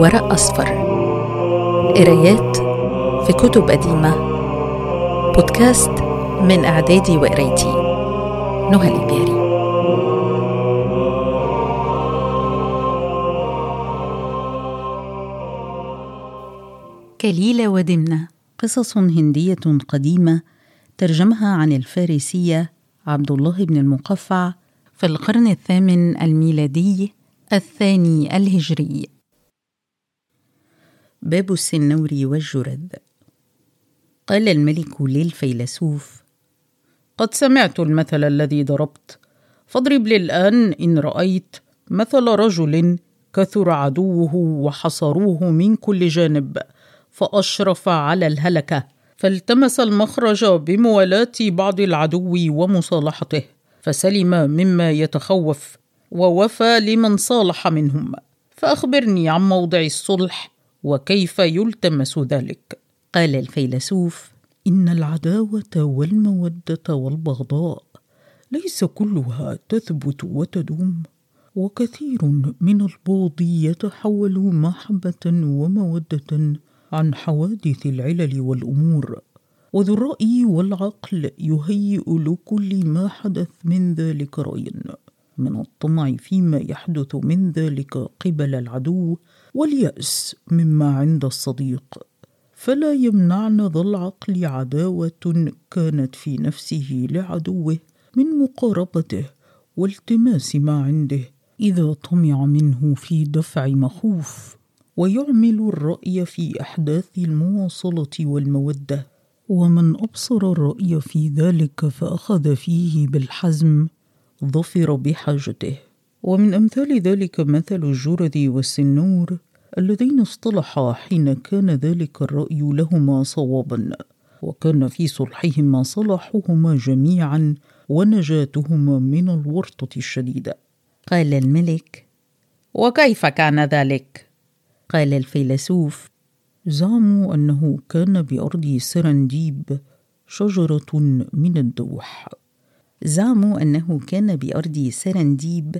ورق أصفر. قرايات في كتب قديمة. بودكاست من إعدادي وقرايتي. نهى الإبياري كليلة ودمنة. قصص هندية قديمة ترجمها عن الفارسية عبد الله بن المقفع في القرن الثامن الميلادي الثاني الهجري. باب السنور والجرذ قال الملك للفيلسوف قد سمعت المثل الذي ضربت. فاضرب لي الآن إن رأيت مثل رجل كثر عدوه وحصروه من كل جانب فأشرف على الهلكة. فالتمس المخرج بموالاة بعض العدو ومصالحته فسلم مما يتخوف ووفى لمن صالح منهم. فأخبرني عن موضع الصلح وكيف يلتمس ذلك؟ قال الفيلسوف إن العداوة والمودة والبغضاء ليس كلها تثبت وتدوم وكثير من البغض يتحول محبة ومودة عن حوادث العلل والأمور وذو الرأي والعقل يهيئ لكل ما حدث من ذلك راي من الطمع فيما يحدث من ذلك قبل العدو واليأس مما عند الصديق. فلا يمنعن ذا العقل عداوة كانت في نفسه لعدوه من مقاربته والتماس ما عنده إذا طمع منه في دفع مخوف ويعمل الرأي في أحداث المواصلة والمودة. ومن أبصر الرأي في ذلك فأخذ فيه بالحزم ظفر بحاجته. ومن أمثال ذلك مثل الجرذ والسنور اللذين اصطلحا حين كان ذلك الرأي لهما صوابا وكان في صلحهما صلاحهما جميعا ونجاتهما من الورطة الشديدة. قال الملك وكيف كان ذلك؟ قال الفيلسوف زعموا أنه كان بأرض سرنديب شجرة من الدوح. زعموا أنه كان بأرض سرنديب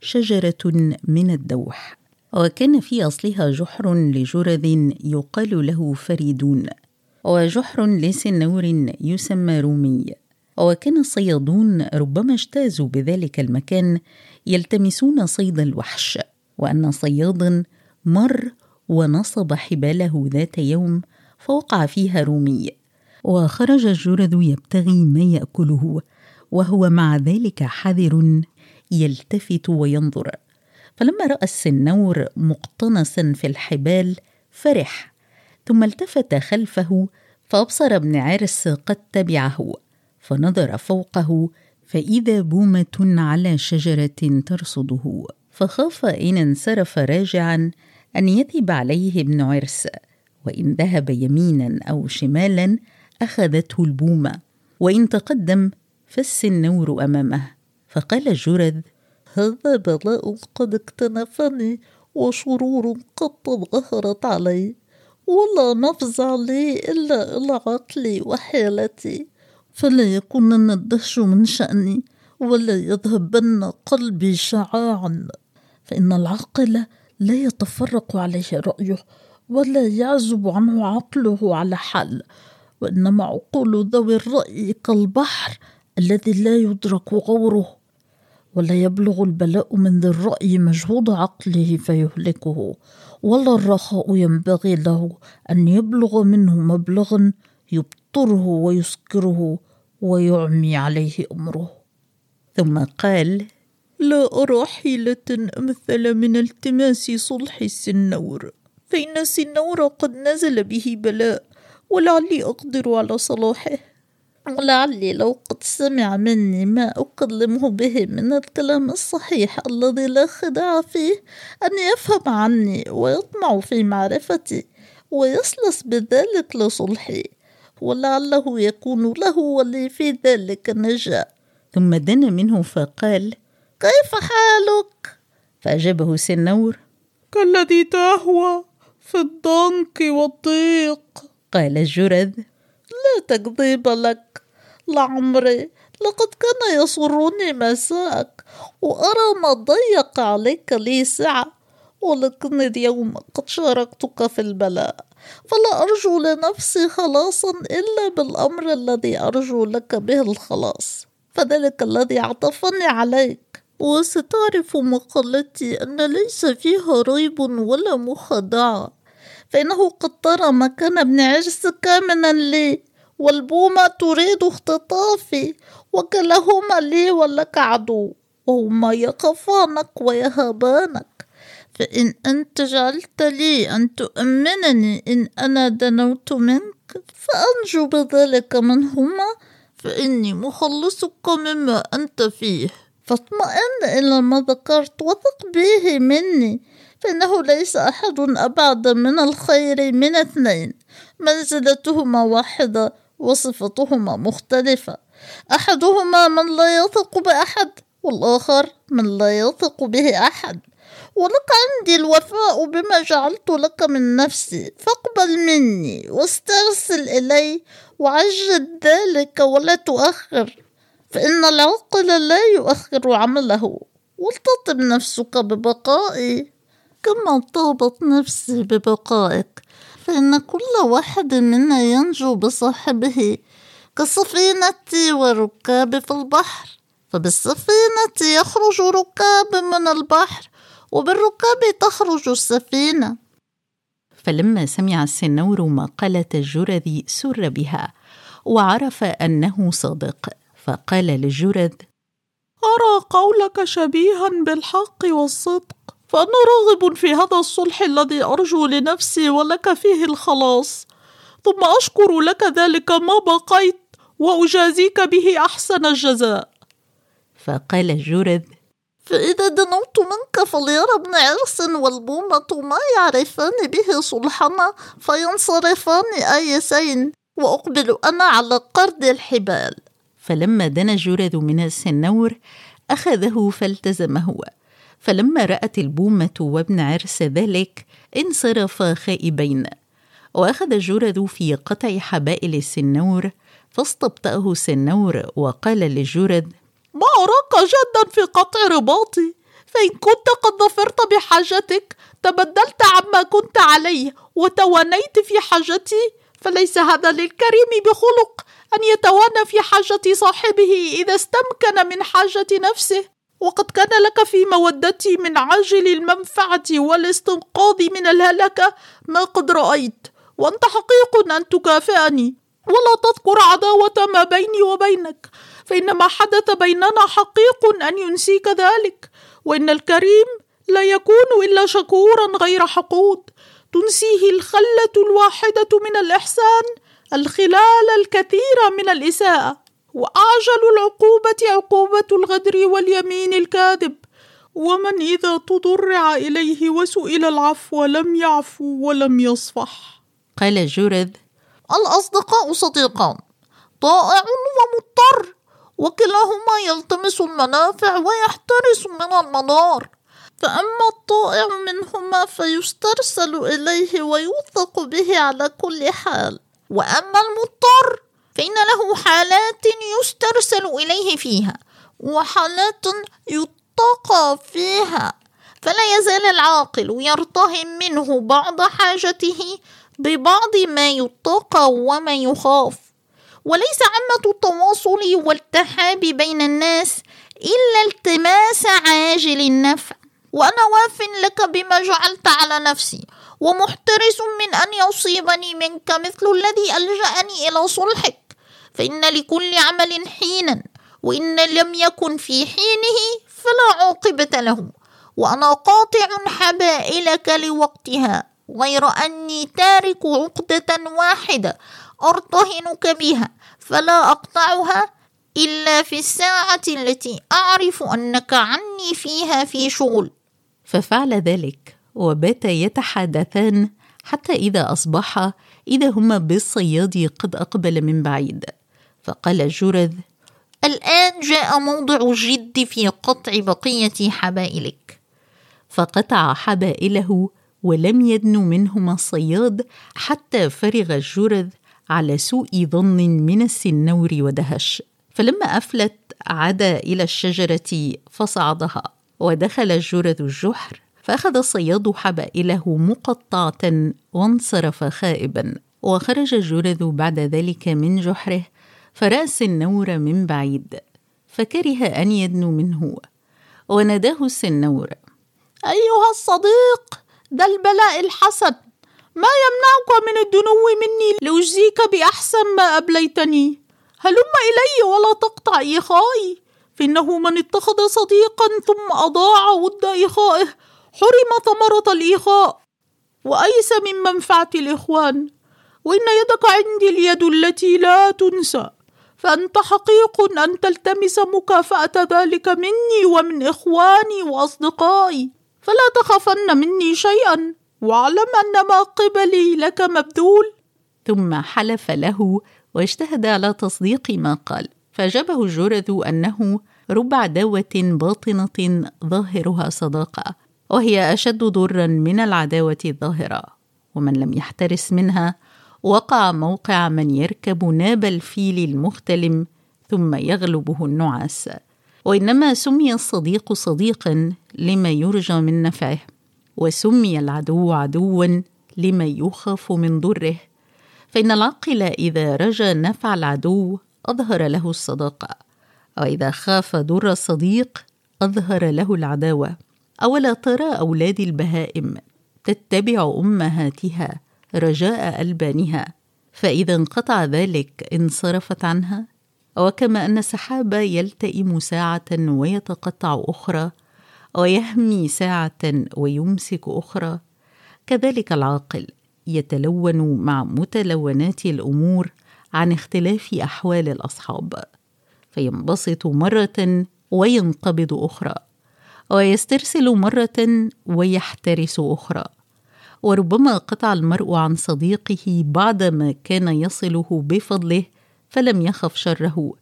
شجرة من الدوح وكان في أصلها جحر لجرذ يقال له فريدون وجحر لسنور يسمى رومي وكان الصيادون ربما اجتازوا بذلك المكان يلتمسون صيد الوحش وأن صيادا مر ونصب حباله ذات يوم فوقع فيها رومي وخرج الجرذ يبتغي ما يأكله وهو مع ذلك حذر يلتفت وينظر. فلما رأى السنور مقتنصا في الحبال فرح. ثم التفت خلفه فأبصر ابن عرس قد تبعه فنظر فوقه فإذا بومة على شجرة ترصده. فخاف إن انصرف راجعا أن يثب عليه ابن عرس. وإن ذهب يمينا أو شمالا أخذته البومة. وإن تقدم فالسنور امامه فقال الجرذ هذا بلاء قد اكتنفني وشرور قد تظاهرت علي ولا نفزع لي إلا إلى عقلي وحالتي فلا يكونن الدهش من شأني ولا يذهبن قلبي شعاعا. فإن العاقل لا يتفرق عليه رأيه ولا يعزب عنه عقله على حال وإنما عقول ذوي الرأي كالبحر الذي لا يدرك غوره ولا يبلغ البلاء من ذي الرأي مجهود عقله فيهلكه. ولا الرخاء ينبغي له أن يبلغ منه مبلغا يبطره ويسكره ويعمي عليه أمره. ثم قال لا أرى حيلة أمثل من التماس صلح السنور. فإن السنور قد نزل به بلاء ولعلي أقدر على صلاحه. ولعلي لو قد سمع مني ما أكلمه به من الكلام الصحيح الذي لا خداع فيه أن يفهم عني ويطمع في معرفتي ويسلس بذلك لصلحي ولعله يكون له ولي في ذلك نجاة. ثم دنا منه فقال كيف حالك؟ فأجابه سنور كالذي تهوى في الضنك والضيق. قال الجرذ لا تكذيب لك. لعمري. لقد كان يسرني مساك وأرى ما ضيق عليك لي سعة. ولكن اليوم قد شاركتك في البلاء. فلا أرجو لنفسي خلاصا إلا بالأمر الذي أرجو لك به الخلاص. فذلك الذي عطفني عليك. وستعرف مقالتي أن ليس فيها ريب ولا مخادعة فإنه قد ترى مكان ابن عرس كامنا لي. والبومة تريد اختطافي وكلاهما لي ولك عدو وهما يخافانك ويهابانك. فإن أنت جعلت لي أن تؤمنني إن أنا دنوت منك فأنجو بذلك منهما فإني مخلصك مما أنت فيه. فاطمئن إلى ما ذكرت وثق به مني فإنه ليس أحد أبعد من الخير من اثنين. منزلتهما واحدة وصفتهما مختلفة. أحدهما من لا يثق بأحد والآخر من لا يثق به أحد. ولك عندي الوفاء بما جعلت لك من نفسي. فاقبل مني واسترسل إلي وعجل ذلك ولا تؤخر. فإن العاقل لا يؤخر عمله. ولتطب نفسك ببقائي كما طابت نفسي ببقائك. فإن كل واحد منا ينجو بصاحبه كالسفينة والركاب في البحر فبالسفينة يخرج ركاب من البحر وبالركاب تخرج السفينة. فلما سمع السنور مقالة الجرذ سر بها وعرف أنه صادق فقال للجرذ أرى قولك شبيها بالحق والصدق. فأنا راغب في هذا الصلح الذي أرجو لنفسي ولك فيه الخلاص. ثم أشكر لك ذلك ما بقيت وأجازيك به أحسن الجزاء. فقال الجرذ فإذا دنوت منك فليرى ابن عرس والبومة ما يعرفان به صلحنا فينصرفان آيسين وأقبل أنا على قرد الحبال. فلما دنا الجرذ من السنور أخذه فالتزمه فلما رأت البومة وابن عرس ذلك انصرفا خائبين. وأخذ الجرذ في قطع حبائل السنور فاستبطأه السنور وقال للجرذ ما أراك جدا في قطع رباطي. فإن كنت قد ظفرت بحاجتك تبدلت عما كنت عليه وتوانيت في حاجتي فليس هذا للكريم بخلق أن يتوانى في حاجة صاحبه إذا استمكن من حاجة نفسه. وقد كان لك في مودتي من عاجل المنفعة والاستنقاذ من الهلكة. ما قد رأيت وأنت حقيق أن تكافئني. ولا تذكر عداوة ما بيني وبينك فإن ما حدث بيننا حقيق أن ينسيك ذلك. وإن الكريم لا يكون إلا شكورا غير حقود. تنسيه الخلة الواحدة من الإحسان الخلال الكثير من الإساءة. وأعجل العقوبة عقوبة الغدر واليمين الكاذب. ومن إذا تضرع إليه وسئل العفو لم يعفو ولم يصفح. قال الجرذ الأصدقاء صديقان طائع ومضطر وكلاهما يلتمس المنافع ويحترس من المضار فأما الطائع منهما فيسترسل إليه ويوثق به على كل حال. وأما المضطر فإن له حالات يسترسل إليه فيها وحالات يتقى فيها فلا يزال العاقل يرتهن منه بعض حاجته ببعض ما يتقى وما يخاف. وليس عامة التواصل والتحاب بين الناس إلا التماس عاجل النفع. وأنا واف لك بما جعلت على نفسي ومحترس من أن يصيبني منك مثل الذي ألجأني إلى صلحك. فإن لكل عمل حينا وإن لم يكن في حينه فلا عاقبة له. وأنا قاطع حبائلك لوقتها غير أني تارك عقدة واحدة أرتهنك بها فلا أقطعها إلا في الساعة التي أعرف أنك عني فيها في شغل. ففعل ذلك وباتا يتحدثان حتى إذا أصبحا إذا هما بالصياد قد أقبل من بعيد. فقال جرذ الآن جاء موضع الجد في قطع بقية حبائلك. فقطع حبائله ولم يدن منهما الصياد حتى فرغ الجرذ على سوء ظن من السنور ودهش. فلما أفلت عدا إلى الشجرة فصعدها ودخل الجرذ الجحر فأخذ الصياد حبائله مقطعة وانصرف خائبا. وخرج الجرذ بعد ذلك من جحره فرأى السنور من بعيد فكره أن يدنو منه. وناداه السنور أيها الصديق ذا البلاء الحسن ما يمنعك من الدنو مني؟ لأجزيك بأحسن ما أبليتني. هلم إلي ولا تقطع إيخائي فإنه من اتخذ صديقا ثم أضاع ود إخائه. حرم ثمرة الإخاء. وأيس من منفعة الإخوان. وإن يدك عندي اليد التي لا تنسى. فأنت حقيق أن تلتمس مكافأة ذلك مني ومن إخواني وأصدقائي. فلا تخافن مني شيئا. واعلم أن ما قبلي لك مبذول. ثم حلف له واجتهد على تصديق ما قال. فأجابه الجرذ أنه رب عداوة باطنة ظاهرها صداقة وهي أشد ضرا من العداوة الظاهرة ومن لم يحترس منها وقع موقع من يركب ناب الفيل المختلم ثم يغلبه النعاس. وإنما سمي الصديق صديقا لما يرجى من نفعه وسمي العدو عدوا لما يخاف من ضره. فإن العاقل إذا رجى نفع العدو أظهر له الصداقة وإذا خاف ضر الصديق أظهر له العداوة. أولا ترى أولاد البهائم تتبع أمهاتها رجاء ألبانها فإذا انقطع ذلك انصرفت عنها. وكما أن السحاب يلتئم ساعة ويتقطع أخرى ويهمي ساعة ويمسك أخرى. كذلك العاقل يتلون مع متلونات الأمور عن اختلاف أحوال الأصحاب فينبسط مرة وينقبض أخرى ويسترسل مرة ويحترس أخرى. وربما قطع المرء عن صديقه بعدما كان يصله بفضله فلم يخف شره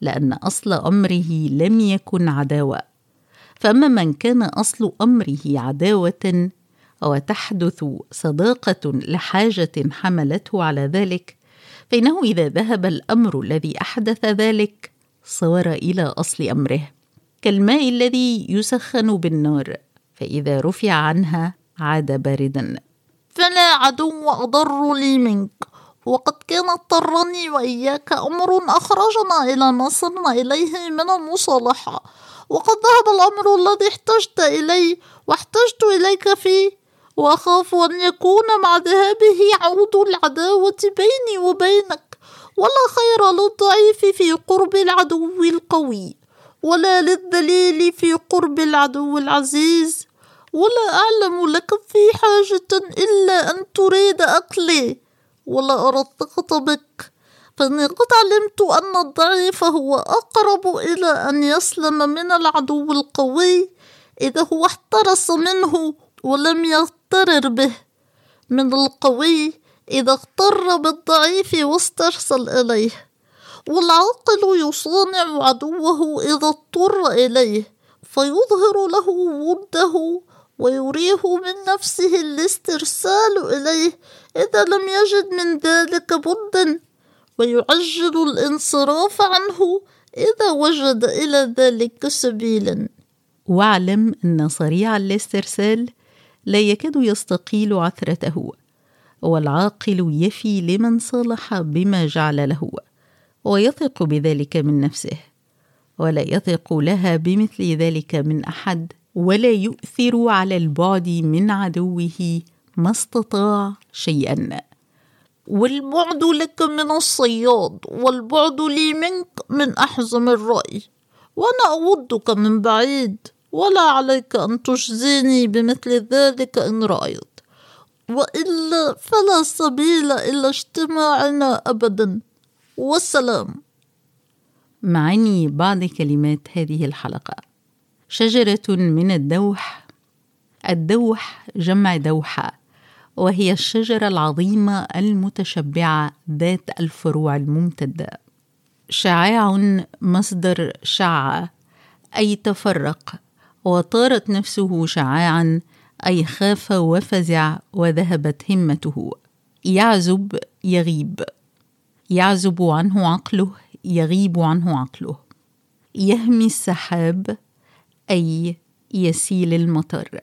لأن أصل أمره لم يكن عداوة. فأما من كان أصل أمره عداوة وتحدث صداقة لحاجة حملته على ذلك فإنه إذا ذهب الأمر الذي أحدث ذلك صار إلى أصل أمره. كالماء الذي يسخن بالنار فإذا رفع عنها عاد باردا فلا عدو أضر لي منك. وقد كان اضطرني وإياك أمر أخرجنا إلى ما صرنا إليه من المصالحة. وقد ذهب الأمر الذي احتجت إليه واحتجت إليك فيه. وأخاف أن يكون مع ذهابه عود العداوة بيني وبينك. ولا خير للضعيف في قرب العدو القوي. ولا للذليل في قرب العدو العزيز. ولا أعلم لك في حاجة إلا أن تريد أكلي. ولا الضغط بك. فإني قد علمت أن الضعيف هو أقرب إلى أن يسلم من العدو القوي إذا هو احترس منه ولم يغترر به. من القوي إذا اغتر بالضعيف واسترسل إليه. والعاقل يصانع عدوه إذا اضطر إليه فيظهر له وده ويريه من نفسه الاسترسال إليه إذا لم يجد من ذلك بدا ويعجل الانصراف عنه إذا وجد إلى ذلك سبيلا. واعلم أن صريع الاسترسال لا يكاد يستقيل عثرته والعاقل يفي لمن صالح بما جعل له ويثق بذلك من نفسه ولا يثق لها بمثل ذلك من أحد. ولا يؤثر على البعد من عدوه ما استطاع شيئا. والبعد لك من الصياد والبعد لي منك من أحزم الرأي. وأنا أودك من بعيد ولا عليك أن تجزيني بمثل ذلك إن رأيت. وإلا فلا سبيل إلى اجتماعنا أبدا. والسلام. معاني بعض كلمات هذه الحلقة. شجرة من الدوح. الدوح جمع دوحة وهي الشجرة العظيمة المتشبعة ذات الفروع الممتدة شعاع مصدر شع أي تفرق وطارت نفسه شعاعا أي خاف وفزع وذهبت همته. يعزب يغيب. يعزب عنه عقله يغيب عنه عقله. يهمي السحاب أي يسيل المطر.